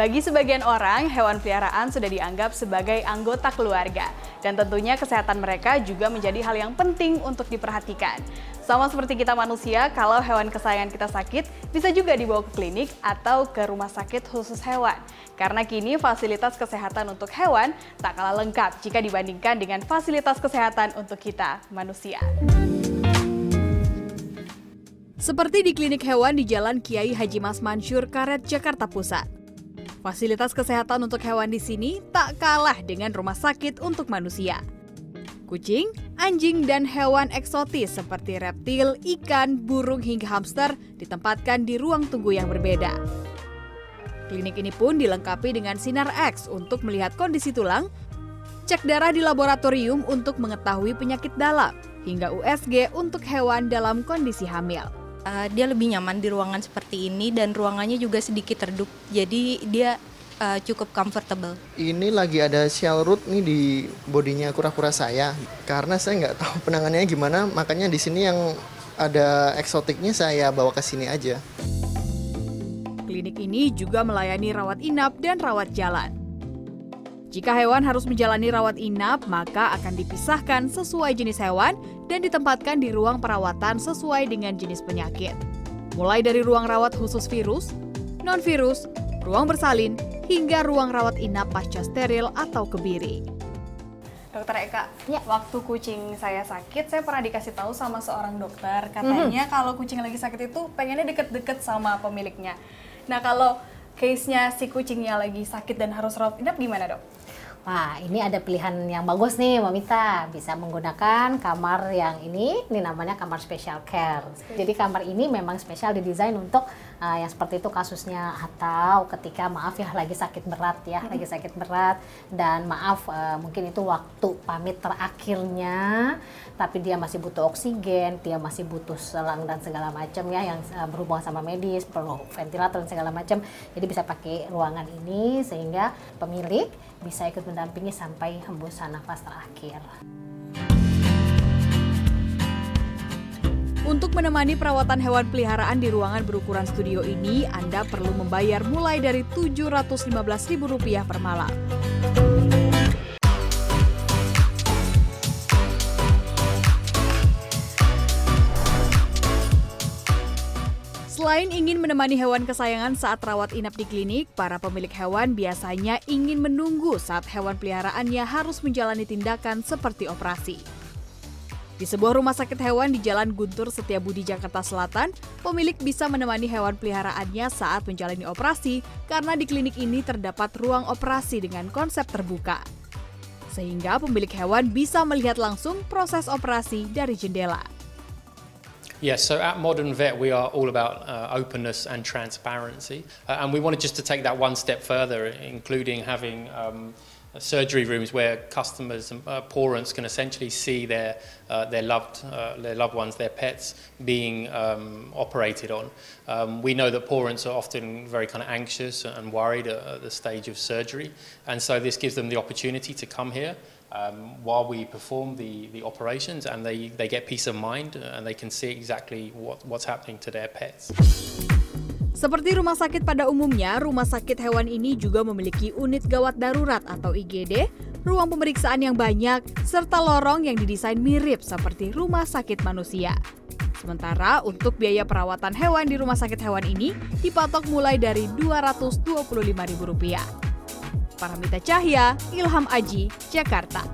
Bagi sebagian orang, hewan peliharaan sudah dianggap sebagai anggota keluarga. Dan tentunya kesehatan mereka juga menjadi hal yang penting untuk diperhatikan. Sama seperti kita manusia, kalau hewan kesayangan kita sakit, bisa juga dibawa ke klinik atau ke rumah sakit khusus hewan. Karena kini fasilitas kesehatan untuk hewan tak kalah lengkap jika dibandingkan dengan fasilitas kesehatan untuk kita, manusia. Seperti di klinik hewan di Jalan Kiai Haji Mas Mansur, Karet, Jakarta Pusat. Fasilitas kesehatan untuk hewan di sini tak kalah dengan rumah sakit untuk manusia. Kucing, anjing, dan hewan eksotis seperti reptil, ikan, burung, hingga hamster ditempatkan di ruang tunggu yang berbeda. Klinik ini pun dilengkapi dengan sinar X untuk melihat kondisi tulang, cek darah di laboratorium untuk mengetahui penyakit dalam, hingga USG untuk hewan dalam kondisi hamil uh, dia lebih nyaman di ruangan seperti ini dan ruangannya juga sedikit redup jadi dia uh, cukup comfortable. Ini lagi ada shell root nih di bodinya kura-kura saya karena saya nggak tahu penanganannya gimana makanya di sini yang ada eksotiknya saya bawa ke sini aja. Klinik ini juga melayani rawat inap dan rawat jalan. Jika hewan harus menjalani rawat inap, maka akan dipisahkan sesuai jenis hewan dan ditempatkan di ruang perawatan sesuai dengan jenis penyakit. Mulai dari ruang rawat khusus virus, non-virus, ruang bersalin, hingga ruang rawat inap pasca steril atau kebiri. Dokter Eka, ya. waktu kucing saya sakit, saya pernah dikasih tahu sama seorang dokter, katanya mm -hmm. kalau kucing lagi sakit itu pengennya deket-deket sama pemiliknya. Nah kalau case-nya si kucingnya lagi sakit dan harus rawat inap gimana dok? Wah, ini ada pilihan yang bagus nih, Mbak Mita. Bisa menggunakan kamar yang ini, ini namanya kamar special care. Jadi kamar ini memang spesial didesain untuk uh, yang seperti itu kasusnya atau ketika maaf ya lagi sakit berat ya, lagi sakit berat dan maaf uh, mungkin itu waktu pamit terakhirnya, tapi dia masih butuh oksigen, dia masih butuh selang dan segala macam ya yang uh, berhubungan sama medis, perlu ventilator dan segala macam. Jadi bisa pakai ruangan ini sehingga pemilik bisa ikut mendampingi sampai hembusan nafas terakhir. Untuk menemani perawatan hewan peliharaan di ruangan berukuran studio ini, Anda perlu membayar mulai dari Rp715.000 per malam. Selain ingin menemani hewan kesayangan saat rawat inap di klinik, para pemilik hewan biasanya ingin menunggu saat hewan peliharaannya harus menjalani tindakan seperti operasi. Di sebuah rumah sakit hewan di Jalan Guntur Setiabudi, Jakarta Selatan, pemilik bisa menemani hewan peliharaannya saat menjalani operasi karena di klinik ini terdapat ruang operasi dengan konsep terbuka. Sehingga pemilik hewan bisa melihat langsung proses operasi dari jendela. Yes, so at Modern Vet, we are all about uh, openness and transparency. Uh, and we wanted just to take that one step further, including having um, surgery rooms where customers and uh, parents can essentially see their, uh, their, loved, uh, their loved ones, their pets, being um, operated on. Um, we know that parents are often very kind of anxious and worried at, at the stage of surgery. And so this gives them the opportunity to come here um, while we perform the, the operations and they, they get peace of mind and they can see exactly what, what's happening to their pets. Seperti rumah sakit pada umumnya, rumah sakit hewan ini juga memiliki unit gawat darurat atau IGD, ruang pemeriksaan yang banyak, serta lorong yang didesain mirip seperti rumah sakit manusia. Sementara untuk biaya perawatan hewan di rumah sakit hewan ini dipatok mulai dari Rp225.000. Paramita Cahya, Ilham Aji, Jakarta.